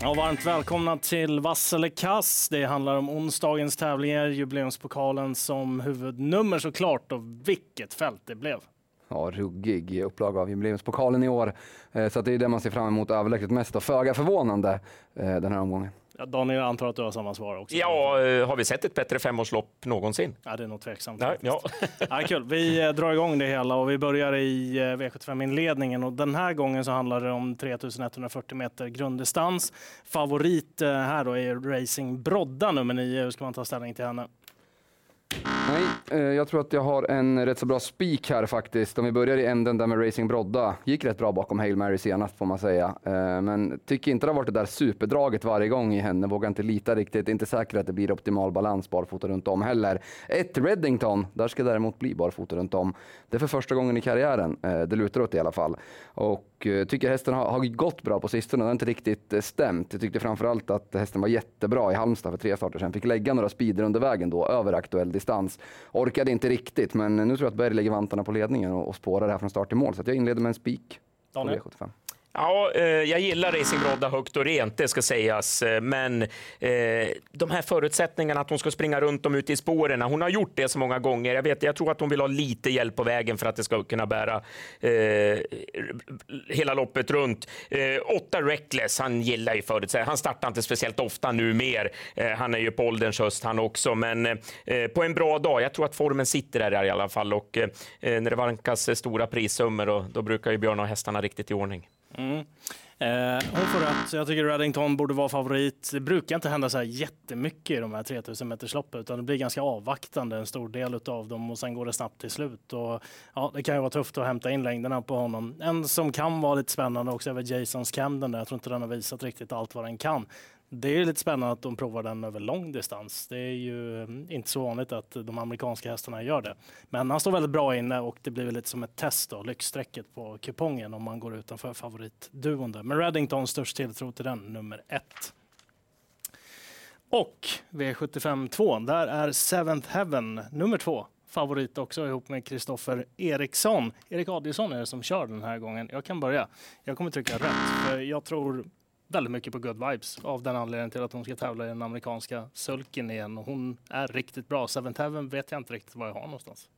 Ja, varmt välkomna till Vass eller kass. Det handlar om onsdagens tävlingar, jubileumspokalen som huvudnummer såklart och vilket fält det blev. Ja, ruggig upplaga av jubileumspokalen i år. Eh, så det är det man ser fram emot överlägset mest och föga förvånande eh, den här omgången. Daniel, jag antar att du har samma svar också? Ja, eh, har vi sett ett bättre femårslopp någonsin? Ja, det är nog tveksamt. Nej, ja. ja, kul. Vi drar igång det hela och vi börjar i V75-inledningen. Och den här gången så handlar det om 3140 meter grunddistans. Favorit här då är Racing Brodda nummer 9. Hur ska man ta ställning till henne? Nej, eh, jag tror att jag har en rätt så bra spik här faktiskt. Om vi börjar i änden där med Racing Brodda. Gick rätt bra bakom Hail Mary senast får man säga. Eh, men tycker inte det har varit det där superdraget varje gång i henne. Vågar inte lita riktigt. Inte säker att det blir optimal balans barfota runt om heller. Ett Reddington, där ska det däremot bli barfota runt om. Det är för första gången i karriären. Eh, det lutar åt det i alla fall. Och tycker hästen har, har gått bra på sistone. Det har inte riktigt stämt. Jag tyckte framförallt att hästen var jättebra i Halmstad för tre starter sedan. Fick lägga några speeder under vägen då över aktuell distans. Orkade inte riktigt, men nu tror jag att Berg lägger vantarna på ledningen och, och spårar det här från start till mål. Så jag inleder med en spik på V75. Ja, eh, jag gillar Racing Brodda högt och rent, det ska sägas. Eh, men eh, de här förutsättningarna att hon ska springa runt om ute i spåren, hon har gjort det så många gånger. Jag, vet, jag tror att hon vill ha lite hjälp på vägen för att det ska kunna bära eh, hela loppet runt. Eh, åtta Reckless, han gillar ju förutsättningar. Han startar inte speciellt ofta nu mer. Eh, han är ju på ålderns höst han också, men eh, på en bra dag. Jag tror att formen sitter där i alla fall och eh, när det vankas stora prissummor, då brukar ju Björn ha hästarna riktigt i ordning. Mm. Eh, hon får rätt. Jag tycker Reddington borde vara favorit. Det brukar inte hända så här jättemycket i de här 3000 metersloppen utan det blir ganska avvaktande en stor del av dem och sen går det snabbt till slut. Och, ja, det kan ju vara tufft att hämta in längderna på honom. En som kan vara lite spännande också är Jasons Camden. Där. Jag tror inte den har visat riktigt allt vad den kan det är lite spännande att de provar den över lång distans. Det är ju mm, inte så vanligt att de amerikanska hästarna gör det. Men han står väldigt bra inne och det blir väl lite som ett test då, lyxstrecket på kupongen om man går utanför favoritduon. Där. Men Reddington störst tilltro till den, nummer ett. Och V75 2, där är Seventh Heaven nummer två favorit också ihop med Kristoffer Eriksson. Erik Adielsson är det som kör den här gången. Jag kan börja. Jag kommer trycka rätt, för jag tror väldigt mycket på good vibes av den anledningen till att hon ska tävla i den amerikanska sulken igen. Och hon är riktigt bra. Seventh Heaven vet jag inte riktigt var jag har någonstans.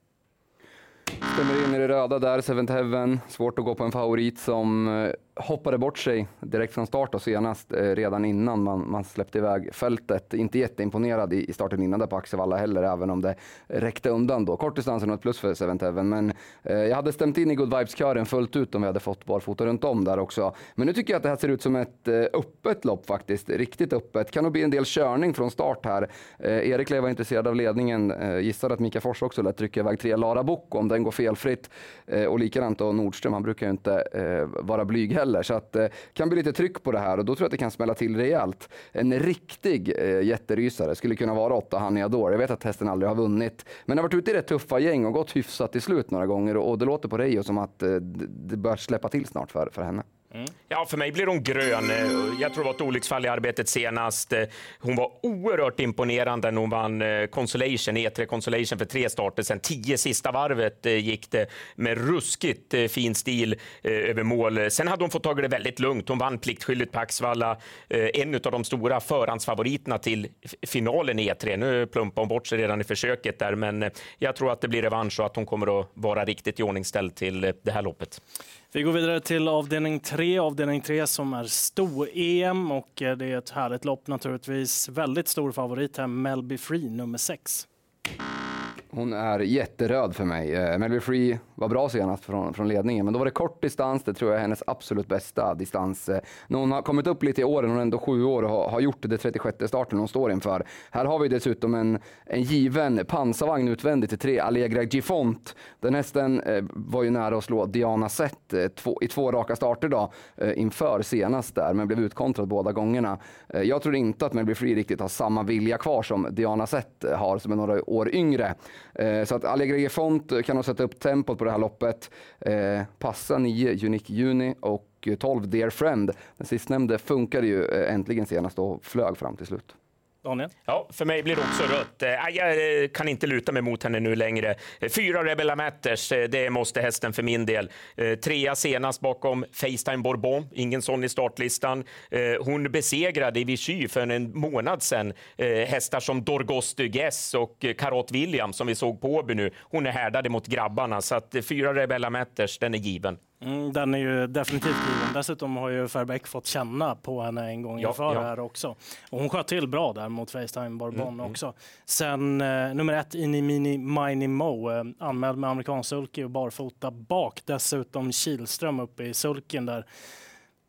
Stämmer in i det röda där, Seventh Heaven. Svårt att gå på en favorit som eh, hoppade bort sig direkt från start och senast, eh, redan innan man, man släppte iväg fältet. Inte jätteimponerad i, i starten innan där på Axevalla heller, även om det räckte undan då. Kortdistansen och ett plus för Seventh Heaven, men eh, jag hade stämt in i Good Vibes-kören fullt ut om vi hade fått barfota runt om där också. Men nu tycker jag att det här ser ut som ett eh, öppet lopp faktiskt, riktigt öppet. Kan nog bli en del körning från start här. Eh, Erik var intresserad av ledningen, eh, gissar att Mika Fors också lät trycka iväg tre Lara Bocco om den går felfritt. Eh, och likadant då Nordström, han brukar ju inte eh, vara blyg heller heller. Så att det kan bli lite tryck på det här och då tror jag att det kan smälla till rejält. En riktig eh, jätterysare skulle kunna vara åtta Hania Adore. Jag vet att hästen aldrig har vunnit, men har varit ute i rätt tuffa gäng och gått hyfsat till slut några gånger och, och det låter på Reijo som att eh, det bör släppa till snart för, för henne. Mm. Ja, för mig blir hon grön. Eh, jag tror det var ett olycksfall i arbetet senast. Eh, hon var oerhört imponerande när hon vann eh, Consolation, E3 Consolation för tre starter sen. Tio sista varvet gick det med ruskigt fin stil över mål. Sen hade hon fått tag i det väldigt lugnt. Hon vann pliktskyldigt på Axvalla. En av de stora förhandsfavoriterna till finalen i E3. Nu plumpar hon bort sig redan i försöket där, men jag tror att det blir revansch och att hon kommer att vara riktigt iordningställd till det här loppet. Vi går vidare till avdelning 3, avdelning 3 som är sto-EM och eh, det är ett härligt lopp naturligtvis. Väldigt stor favorit här, Melby Free nummer 6. Hon är jätteröd för mig. Eh, Melby Free var bra senast från, från ledningen, men då var det kort distans. Det tror jag är hennes absolut bästa distans. Eh, när hon har kommit upp lite i åren, hon är ändå sju år och har, har gjort det 36 starten hon står inför. Här har vi dessutom en, en given pansarvagn utvändigt till tre Allegra Gifont. Den hästen eh, var ju nära att slå Diana Sett eh, två, i två raka starter då, eh, inför senast där, men blev utkontrad båda gångerna. Eh, jag tror inte att Melby Free riktigt har samma vilja kvar som Diana Sett har, som är några år yngre. Eh, så att Allegri Font kan nog sätta upp tempot på det här loppet. Eh, passa 9 Unique Juni och 12 Dear Friend. Den sistnämnde funkade ju eh, äntligen senast och flög fram till slut. Daniel? Ja, för mig blir det också rött. Eh, jag eh, kan inte luta mig mot henne nu längre. Eh, fyra Rebella Matters, det måste hästen för min del. Trea senast bakom Facetime Bourbon, ingen sån i startlistan. Hon besegrade i Vichy för en månad sedan hästar som Dorgos Dugues och Karot William som vi såg på Åby nu. Hon är härdade mot grabbarna, så att fyra Rebella Matters, den är given. Mm, den är ju definitivt given. Dessutom har ju Ferbeck fått känna på henne en gång inför ja. här också. Och hon sköt till bra där mot Facetime Bourbon mm, mm, också. Sen eh, nummer ett, Ini Mini Mini Mo, eh, anmäld med amerikansk sulky och barfota bak. Dessutom Kilström uppe i sulken där.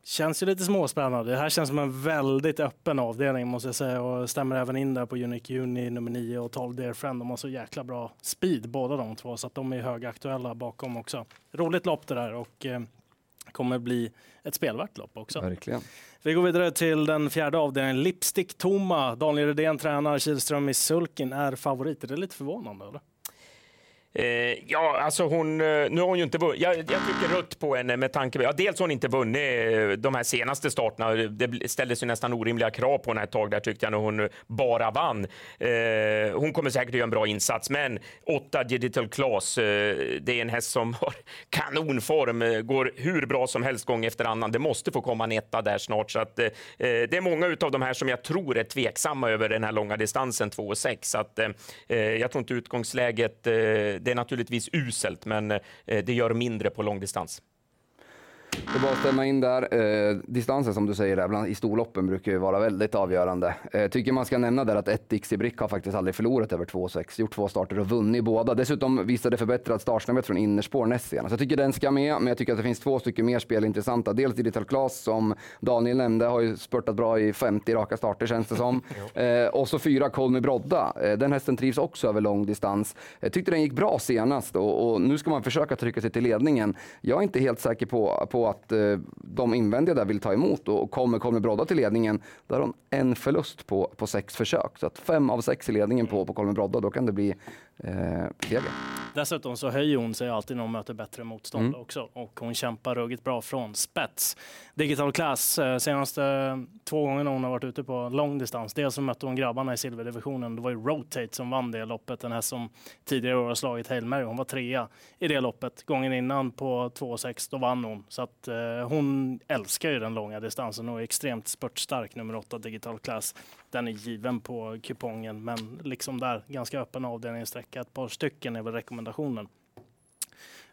Känns ju lite småspännande. Det här känns som en väldigt öppen avdelning måste jag säga och stämmer även in där på Unique Uni nummer 9 och 12 Dear Friend. De har så jäkla bra speed båda de två så att de är högaktuella bakom också. Roligt lopp det där och eh, kommer bli ett spelvärt lopp också. Verkligen. Vi går vidare till den fjärde avdelningen. Lipstick Toma. Daniel Redén tränar, Kihlström i sulken är favorit. Är det lite förvånande eller? Eh, ja, alltså hon, eh, nu har hon ju inte vunnit. Jag, jag tycker rött på henne med tanke på, ja, dels har hon inte vunnit eh, de här senaste starterna. Det ställdes ju nästan orimliga krav på henne ett tag där tyckte jag när hon bara vann. Eh, hon kommer säkert att göra en bra insats, men 8 Digital Class, eh, det är en häst som har kanonform, eh, går hur bra som helst gång efter annan. Det måste få komma en etta där snart, så att det är många av de här som jag tror är tveksamma över den här långa distansen 2,6. Så att jag tror inte utgångsläget det är naturligtvis uselt, men eh, det gör mindre på långdistans. Det är bara att stämma in där. Eh, distansen som du säger där, bland, i storloppen brukar ju vara väldigt avgörande. Eh, tycker man ska nämna där att ett Dixie Brick har faktiskt aldrig förlorat över 2,6. Gjort två starter och vunnit båda. Dessutom visade förbättrad startsnabbhet från innerspår näst senast. Jag tycker den ska med, men jag tycker att det finns två stycken mer spel intressanta. Dels Digital Class som Daniel nämnde, har ju spurtat bra i 50 raka starter känns det som. eh, och så fyra Colmy Brodda. Eh, den hästen trivs också över lång distans. Jag tyckte den gick bra senast och, och, nu ska man försöka trycka sig till ledningen. Jag är inte helt säker på, på att eh, de invändiga där vill ta emot och kommer Kolme Brodda till ledningen, då har de en förlust på, på sex försök. Så att fem av sex i ledningen på, på Kolme Brodda, då kan det bli eh, seger. Dessutom så höjer hon sig alltid när hon möter bättre motstånd mm. också och hon kämpar ruggigt bra från spets. Digital Class, eh, senaste två gångerna hon har varit ute på lång distans. Dels så mötte hon grabbarna i silverdivisionen. Det var ju Rotate som vann det loppet. Den här som tidigare år har slagit Hail Mary. Hon var trea i det loppet. Gången innan på 2,6 då vann hon. Så att eh, hon älskar ju den långa distansen och är extremt spurtstark nummer 8 Digital Class. Den är given på kupongen men liksom där ganska öppen avdelningssträcka. Ett par stycken är väl rekommendationen.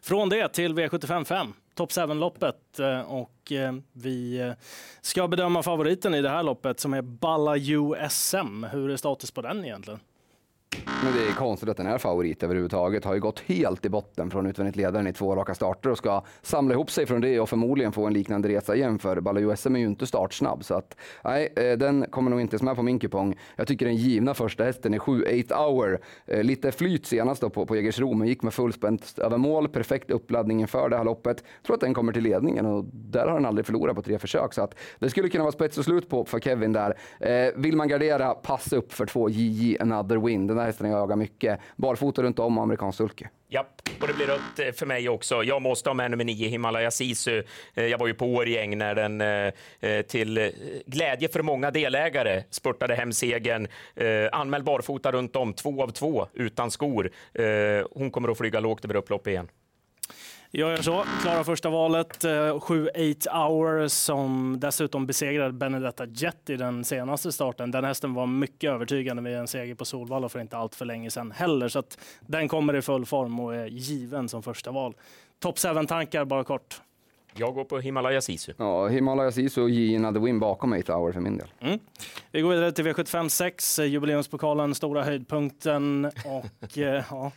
Från det till V75 5, Top 7-loppet. Och eh, vi eh, ska bedöma favoriten i det här loppet som är Balla USM. Hur är status på den egentligen? Men det är konstigt att den är favorit överhuvudtaget. Har ju gått helt i botten från utvändigt ledaren i två raka starter och ska samla ihop sig från det och förmodligen få en liknande resa igen. För Baloo USM är ju inte startsnabb. Så att, nej, eh, den kommer nog inte med på min kupong. Jag tycker den givna första hästen är 7-8 hour. Eh, lite flyt senast då på, på Jägersro, men gick med fullspänt över mål. Perfekt uppladdning inför det här loppet. Tror att den kommer till ledningen och där har den aldrig förlorat på tre försök. Så att det skulle kunna vara spets och slut på för Kevin där. Eh, vill man gardera, passa upp för två JJ Another Win. Den här hästen jag jagar mycket. Barfota runt om amerikansk sulky. Ja, och det blir rött eh, för mig också. Jag måste ha med nummer nio, Himalaya Sisu. Eh, jag var ju på Årgäng när den eh, till glädje för många delägare spurtade hem segern. Anmäld barfota runt om, två av två utan skor. Hon kommer att flyga lågt över upplopp igen. Jag gör så. Klarar första valet. 7-8 eh, hour som dessutom besegrade Benedetta Jet i den senaste starten. Den hästen var mycket övertygande med en seger på Solvalla för inte allt för länge sedan heller. Så att den kommer i full form och är given som första val. Top 7-tankar bara kort. Jag går på Himalaya Sisu. Ja, Himalaya Sisu och Gina The Win bakom 8 hour för min del. Mm. Vi går vidare till V75 6, jubileumspokalen, stora höjdpunkten och eh, ja,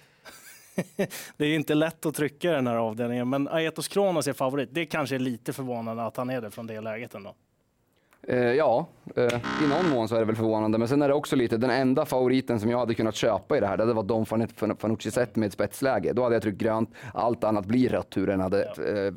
det är inte lätt att trycka den här avdelningen, men Aetos Kronos är favorit. Det kanske är lite förvånande att han är det från det läget ändå. Eh, ja, i någon mån så är det väl förvånande, men sen är det också lite den enda favoriten som jag hade kunnat köpa i det här, det var Don Fanucci sett med ett spetsläge. Då hade jag tryckt grönt, allt annat blir rött hur den hade eh,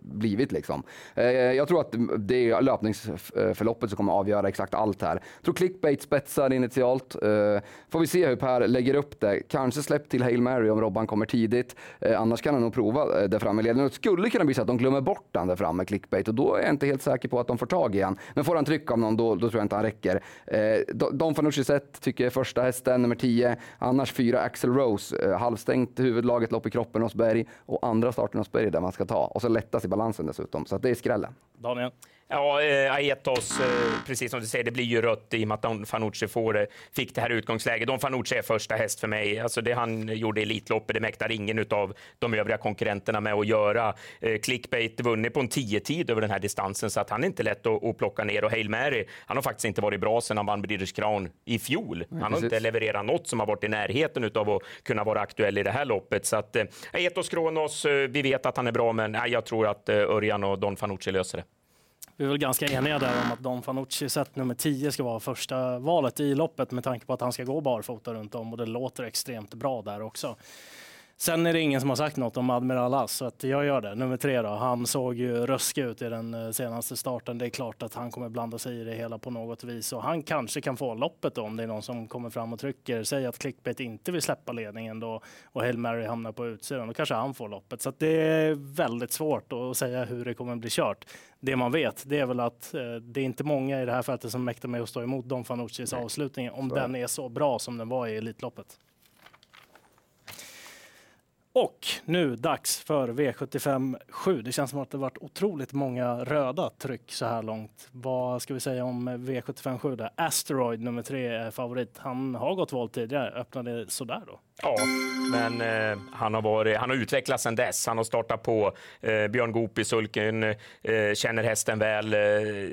blivit liksom. Eh, jag tror att det är löpningsförloppet som kommer avgöra exakt allt här. Jag tror clickbait spetsar initialt. Eh, får vi se hur Per lägger upp det. Kanske släpp till Hail Mary om Robban kommer tidigt. Eh, annars kan han nog prova där framme i ledningen. Det skulle kunna bli så att de glömmer bort den där framme, clickbait, och då är jag inte helt säker på att de får tag i han. Men får han tryck av någon, då, då tror jag inte han räcker. Eh, Don Fanucci sett tycker jag är första hästen, nummer 10. Annars fyra Axel Rose, eh, halvstängt huvudlaget, lopp i kroppen hos Berg och andra starten hos Berg där man ska ta. Och så lättas i balansen dessutom, så det är skrällen. Daniel? Ja, eh, Aetos, eh, precis som du säger, det blir ju rött i och med att Don Fanucci får, eh, fick det här utgångsläget. Don Fanucci är första häst för mig. Alltså det han gjorde i Elitloppet, det mäktar ingen av de övriga konkurrenterna med att göra. Eh, Clickbait vunnit på en 10-tid över den här distansen, så att han är inte lätt att, att plocka ner. Och Hail Mary, han har faktiskt inte varit bra sedan han vann British Crown i fjol. Han har precis. inte levererat något som har varit i närheten av att kunna vara aktuell i det här loppet. Så att eh, Aetos Kronos, eh, vi vet att han är bra, men nej, jag tror att eh, Örjan och Don Fanucci löser det. Vi är väl ganska eniga där om att Don Fanucci set nummer 10 ska vara första valet i loppet med tanke på att han ska gå barfota runt om och det låter extremt bra där också. Sen är det ingen som har sagt något om Admiral As, så att jag gör det. Nummer tre då. Han såg ju ruskig ut i den eh, senaste starten. Det är klart att han kommer blanda sig i det hela på något vis och han kanske kan få loppet då om det är någon som kommer fram och trycker. Säg att Clickbait inte vill släppa ledningen då och Hail Mary hamnar på utsidan. Då kanske han får loppet. Så det är väldigt svårt att säga hur det kommer bli kört. Det man vet, det är väl att eh, det är inte många i det här fältet som mäktar med att stå emot Don Fanuccis avslutning om den är så bra som den var i Elitloppet. Och nu dags för V75 7. Det känns som att det varit otroligt många röda tryck så här långt. Vad ska vi säga om V75 7? Där? Asteroid nummer tre är favorit. Han har gått volt tidigare. Öppnade sådär då. Ja, men eh, han, har varit, han har utvecklats sedan dess. Han har startat på eh, Björn Goop i sulken, eh, känner hästen väl. Eh,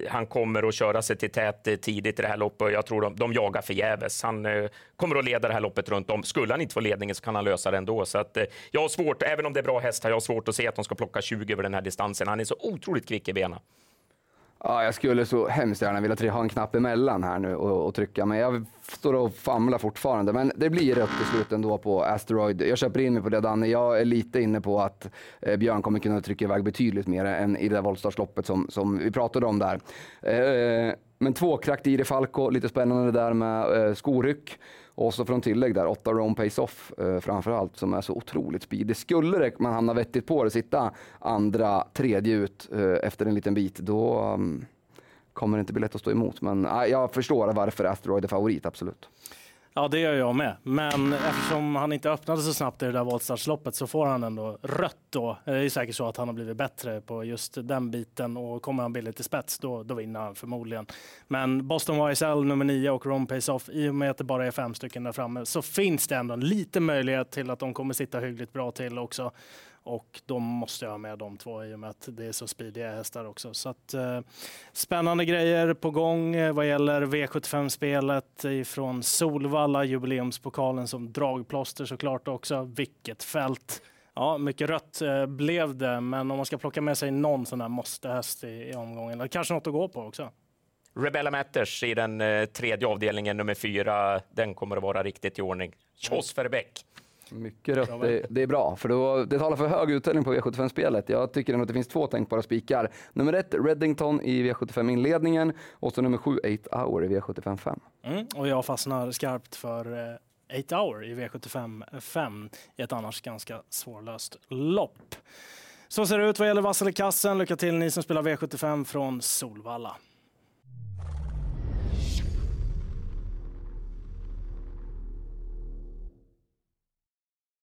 han kommer att köra sig till tät eh, tidigt i det här loppet. Jag tror de, de jagar förgäves. Han eh, kommer att leda det här loppet runt om. Skulle han inte få ledningen så kan han lösa det ändå. Så att, eh, jag har svårt, även om det är bra hästar, jag har svårt att se att de ska plocka 20 över den här distansen. Han är så otroligt kvick i benen. Ja, jag skulle så hemskt gärna vilja ha en knapp emellan här nu och, och trycka, men jag står och famlar fortfarande. Men det blir rött till slut ändå på Asteroid. Jag köper in mig på det Danne. Jag är lite inne på att eh, Björn kommer kunna trycka iväg betydligt mer än i det där voltstartsloppet som, som vi pratade om där. Eh, men två Kraktiri Falco, lite spännande där med eh, skoryck. Och så från tillägg där, åtta roam Pace Off eh, framför allt, som är så otroligt speedig. Skulle det, man hamna vettigt på det, sitta andra, tredje ut eh, efter en liten bit, då um, kommer det inte bli lätt att stå emot. Men eh, jag förstår varför Asteroid är favorit, absolut. Ja, det gör jag med. Men eftersom han inte öppnade så snabbt i det där voltstartsloppet så får han ändå rött då. Det är säkert så att han har blivit bättre på just den biten och kommer han billigt till spets då, då vinner han förmodligen. Men Boston YSL nummer 9 och Ron Pace Off, i och med att det bara är fem stycken där framme så finns det ändå en liten möjlighet till att de kommer sitta hyggligt bra till också. Och då måste jag ha med de två i och med att det är så speediga hästar också. Så att, eh, spännande grejer på gång eh, vad gäller V75-spelet ifrån Solvalla, jubileumspokalen som dragplåster såklart också. Vilket fält! Ja, mycket rött eh, blev det, men om man ska plocka med sig någon sån här måste-häst i, i omgången, kanske något att gå på också. Rebella Matters i den eh, tredje avdelningen, nummer fyra, den kommer att vara riktigt i ordning. Tjoss Mm. Mycket rött, det, det är bra, för då, det talar för hög utdelning på V75-spelet. Jag tycker ändå att det finst två tänkbara spikar. Nummer ett, Reddington i V75-inledningen och så nummer sju, 8 Hour i V75 5. Mm, och jag fastnar skarpt för eh, 8 Hour i V75 5 i ett annars ganska svårlöst lopp. Så ser det ut vad gäller Vasselikassen. Lycka till ni som spelar V75 från Solvalla.